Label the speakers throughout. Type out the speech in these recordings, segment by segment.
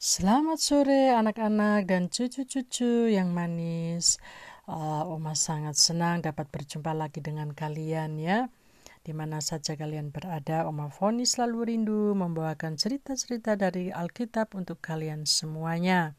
Speaker 1: Selamat sore anak-anak dan cucu-cucu yang manis. Uh, Oma sangat senang dapat berjumpa lagi dengan kalian ya. Di mana saja kalian berada, Oma Foni selalu rindu membawakan cerita-cerita dari Alkitab untuk kalian semuanya.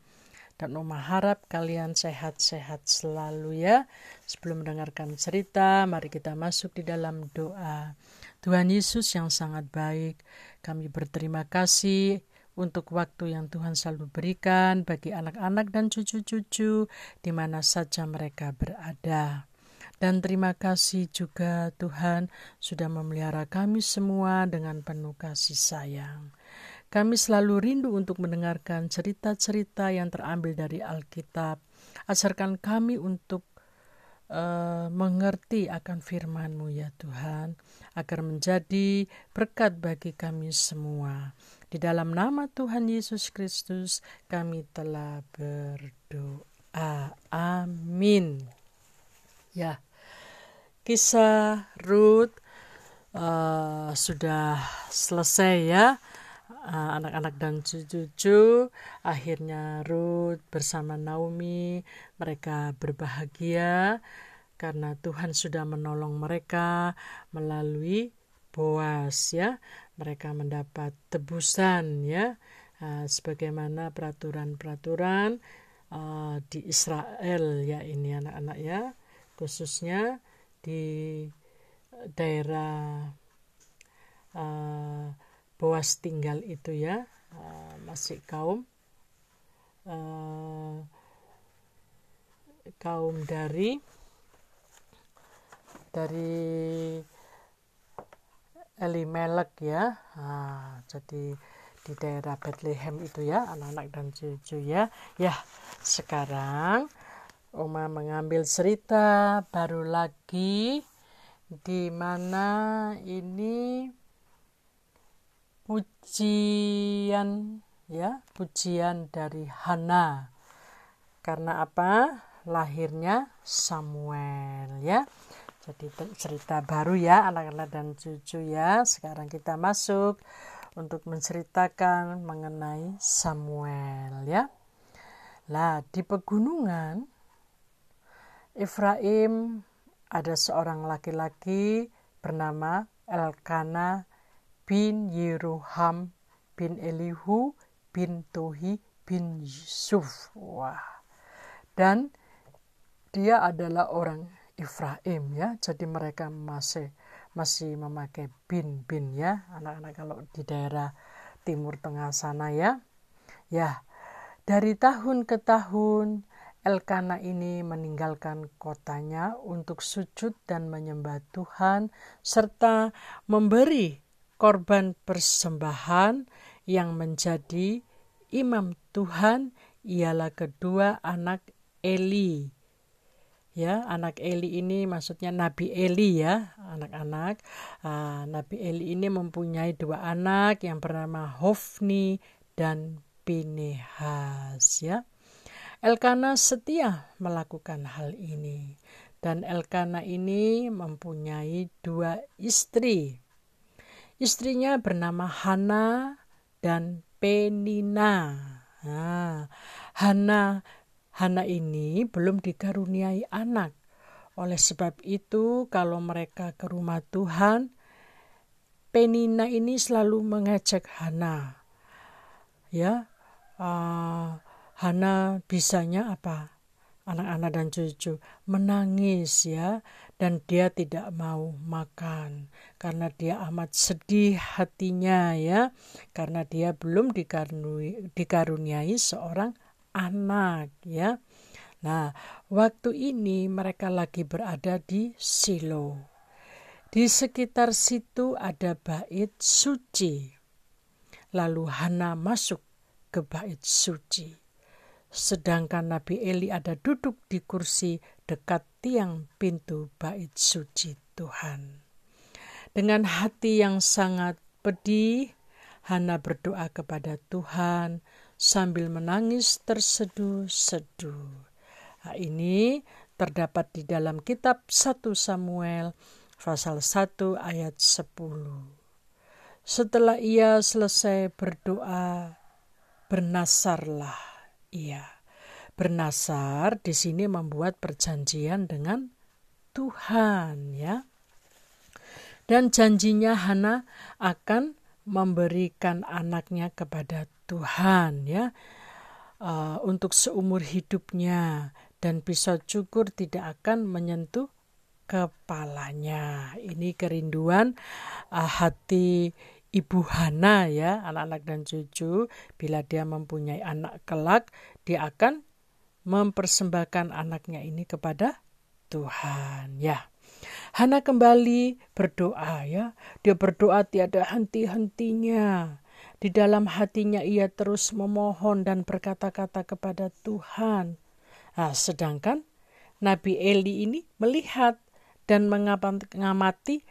Speaker 1: Dan Oma harap kalian sehat-sehat selalu ya. Sebelum mendengarkan cerita, mari kita masuk di dalam doa. Tuhan Yesus yang sangat baik, kami berterima kasih untuk waktu yang Tuhan selalu berikan bagi anak-anak dan cucu-cucu di mana saja mereka berada. Dan terima kasih juga Tuhan sudah memelihara kami semua dengan penuh kasih sayang. Kami selalu rindu untuk mendengarkan cerita-cerita yang terambil dari Alkitab. Ajarkan kami untuk uh, mengerti akan firman-Mu ya Tuhan, agar menjadi berkat bagi kami semua. Di dalam nama Tuhan Yesus Kristus kami telah berdoa. Amin. Ya, kisah Ruth uh, sudah selesai ya. Uh, anak-anak dan cucu-cucu akhirnya Ruth bersama Naomi mereka berbahagia karena Tuhan sudah menolong mereka melalui Boas ya mereka mendapat tebusan ya. Uh, sebagaimana peraturan-peraturan uh, di Israel ya ini anak-anak ya. Khususnya di daerah uh, Boas tinggal itu ya. Uh, masih kaum uh, kaum dari dari Elimelek ya. Nah, jadi di daerah Bethlehem itu ya anak-anak dan cucu ya. Ya sekarang Oma mengambil cerita baru lagi di mana ini pujian ya pujian dari Hana. Karena apa? Lahirnya Samuel ya jadi cerita baru ya anak-anak dan cucu ya. Sekarang kita masuk untuk menceritakan mengenai Samuel ya. Lah di pegunungan Efraim ada seorang laki-laki bernama Elkana bin Yeroham bin Elihu bin Tohi bin Yusuf. Wah. Dan dia adalah orang Ifraim ya. Jadi mereka masih masih memakai bin bin ya anak-anak kalau di daerah timur tengah sana ya. Ya, dari tahun ke tahun Elkana ini meninggalkan kotanya untuk sujud dan menyembah Tuhan serta memberi korban persembahan yang menjadi imam Tuhan ialah kedua anak Eli ya anak Eli ini maksudnya Nabi Eli ya anak-anak. Uh, Nabi Eli ini mempunyai dua anak yang bernama Hofni dan Pinehas ya. Elkana setia melakukan hal ini dan Elkana ini mempunyai dua istri. Istrinya bernama Hana dan Penina. Nah, Hana Hana ini belum dikaruniai anak. Oleh sebab itu, kalau mereka ke rumah Tuhan, Penina ini selalu mengejek Hana. Ya, uh, Hana bisanya apa? Anak-anak dan cucu menangis ya, dan dia tidak mau makan karena dia amat sedih hatinya ya, karena dia belum dikaruniai, dikaruniai seorang anak ya. Nah, waktu ini mereka lagi berada di Silo. Di sekitar situ ada bait suci. Lalu Hana masuk ke bait suci. Sedangkan Nabi Eli ada duduk di kursi dekat tiang pintu bait suci Tuhan. Dengan hati yang sangat pedih, Hana berdoa kepada Tuhan sambil menangis terseduh-seduh. Nah, ini terdapat di dalam kitab 1 Samuel pasal 1 ayat 10. Setelah ia selesai berdoa, bernasarlah ia. Bernasar di sini membuat perjanjian dengan Tuhan ya. Dan janjinya Hana akan memberikan anaknya kepada Tuhan ya uh, untuk seumur hidupnya dan pisau cukur tidak akan menyentuh kepalanya. Ini kerinduan uh, hati Ibu Hana ya, anak-anak dan cucu, bila dia mempunyai anak kelak, dia akan mempersembahkan anaknya ini kepada Tuhan ya. Hana kembali berdoa ya. Dia berdoa tiada henti-hentinya. Di dalam hatinya ia terus memohon dan berkata-kata kepada Tuhan. Nah, sedangkan Nabi Eli ini melihat dan mengamati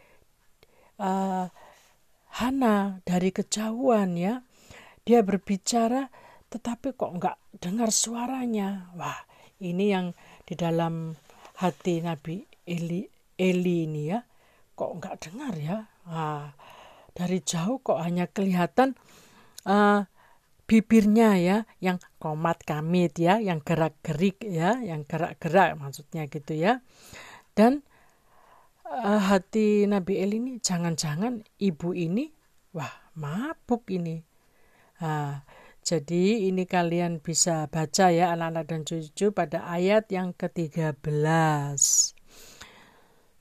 Speaker 1: uh, Hana dari kejauhan ya. Dia berbicara tetapi kok enggak dengar suaranya. Wah, ini yang di dalam hati Nabi Eli, Eli ini ya. Kok enggak dengar ya? Nah, dari jauh kok hanya kelihatan uh, bibirnya ya yang komat kamit ya, yang gerak-gerik ya, yang gerak-gerak maksudnya gitu ya. Dan uh, hati Nabi Eli ini jangan-jangan ibu ini wah mabuk ini. Nah, jadi ini kalian bisa baca ya anak-anak dan cucu pada ayat yang ke-13.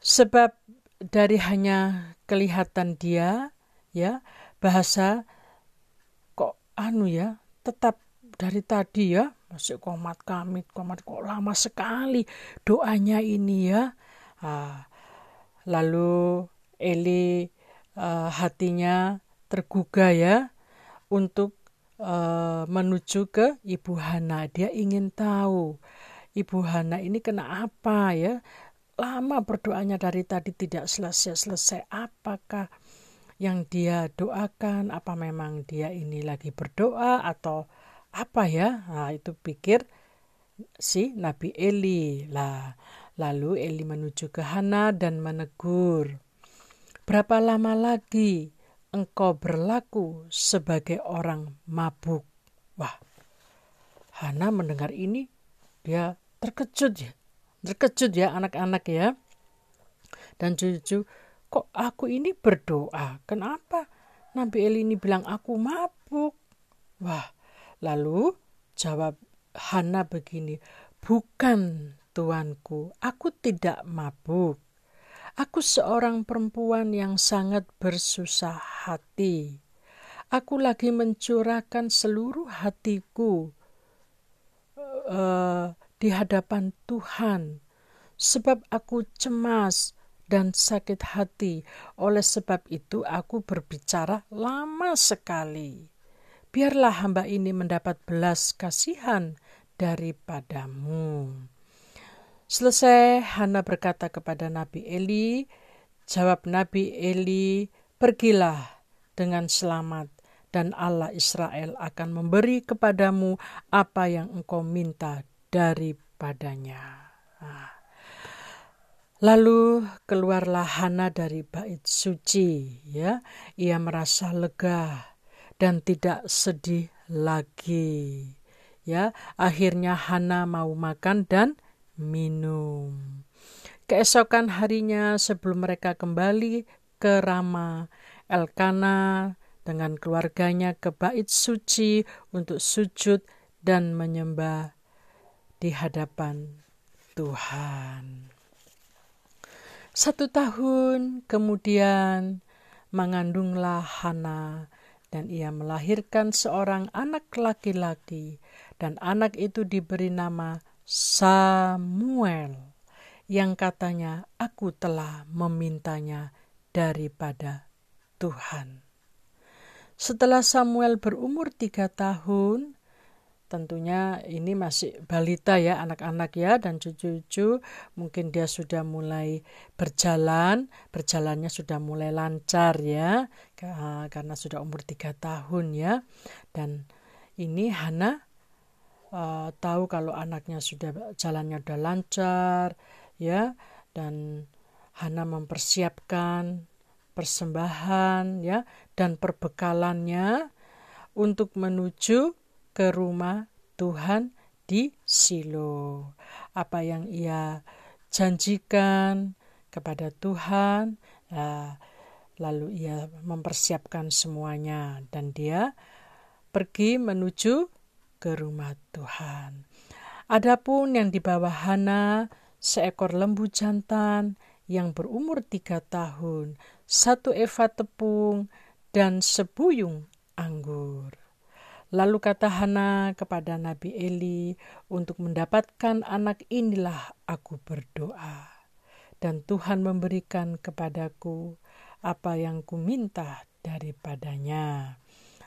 Speaker 1: Sebab dari hanya kelihatan dia ya bahasa kok anu ya tetap dari tadi ya masih komat kamit komat kok lama sekali doanya ini ya ah, Lalu Eli uh, hatinya tergugah ya untuk uh, menuju ke Ibu Hana. Dia ingin tahu Ibu Hana ini kena apa ya? Lama berdoanya dari tadi tidak selesai-selesai. Apakah yang dia doakan? Apa memang dia ini lagi berdoa atau apa ya? Nah, itu pikir si Nabi Eli. Lah, Lalu Eli menuju ke Hana dan menegur, "Berapa lama lagi engkau berlaku sebagai orang mabuk?" Wah, Hana mendengar ini, dia terkejut ya. Terkejut ya anak-anak ya. Dan cucu, kok aku ini berdoa? Kenapa Nabi Eli ini bilang aku mabuk? Wah, lalu jawab Hana begini, bukan tuanku, aku tidak mabuk. Aku seorang perempuan yang sangat bersusah hati. Aku lagi mencurahkan seluruh hatiku uh, di hadapan Tuhan, sebab aku cemas dan sakit hati. Oleh sebab itu, aku berbicara lama sekali. Biarlah hamba ini mendapat belas kasihan daripadamu. Selesai Hana berkata kepada Nabi Eli, jawab Nabi Eli, "Pergilah dengan selamat dan Allah Israel akan memberi kepadamu apa yang engkau minta daripadanya." Nah. Lalu keluarlah Hana dari bait suci, ya. Ia merasa lega dan tidak sedih lagi. Ya, akhirnya Hana mau makan dan minum. Keesokan harinya sebelum mereka kembali ke Rama, Elkana dengan keluarganya ke bait suci untuk sujud dan menyembah di hadapan Tuhan. Satu tahun kemudian mengandunglah Hana dan ia melahirkan seorang anak laki-laki dan anak itu diberi nama Samuel yang katanya aku telah memintanya daripada Tuhan. Setelah Samuel berumur tiga tahun, tentunya ini masih balita ya anak-anak ya dan cucu-cucu. Mungkin dia sudah mulai berjalan berjalannya sudah mulai lancar ya karena sudah umur tiga tahun ya. Dan ini Hana uh, tahu kalau anaknya sudah jalannya sudah lancar ya dan Hana mempersiapkan persembahan ya dan perbekalannya untuk menuju ke rumah Tuhan di Silo. Apa yang ia janjikan kepada Tuhan, ya, lalu ia mempersiapkan semuanya, dan dia pergi menuju ke rumah Tuhan. Adapun yang di bawah Hana, seekor lembu jantan yang berumur tiga tahun, satu eva tepung, dan sebuyung anggur. Lalu kata Hana kepada Nabi Eli, "Untuk mendapatkan anak inilah aku berdoa, dan Tuhan memberikan kepadaku apa yang kuminta daripadanya."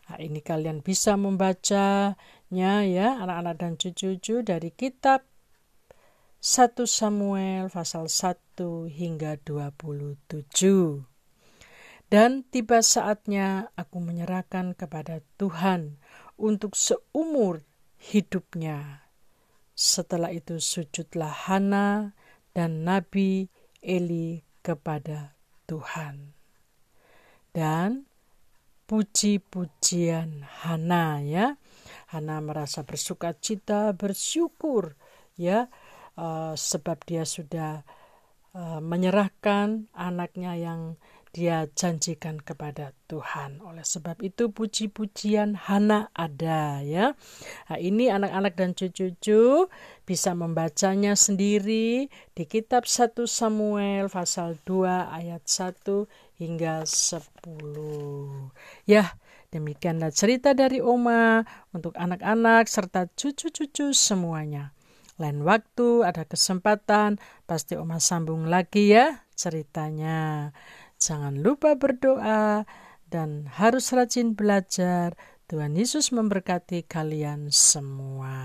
Speaker 1: Nah, ini kalian bisa membacanya ya, anak-anak dan cucu-cucu dari kitab 1 Samuel pasal 1 hingga 27. Dan tiba saatnya aku menyerahkan kepada Tuhan untuk seumur hidupnya. Setelah itu sujudlah Hana dan Nabi Eli kepada Tuhan. Dan puji-pujian Hana ya. Hana merasa bersuka cita, bersyukur ya uh, sebab dia sudah uh, menyerahkan anaknya yang dia janjikan kepada Tuhan. Oleh sebab itu puji-pujian Hana ada ya. Nah, ini anak-anak dan cucu-cucu bisa membacanya sendiri di kitab 1 Samuel pasal 2 ayat 1 hingga 10. Ya, demikianlah cerita dari Oma untuk anak-anak serta cucu-cucu semuanya. Lain waktu ada kesempatan pasti Oma sambung lagi ya ceritanya. Jangan lupa berdoa dan harus rajin belajar. Tuhan Yesus memberkati kalian semua.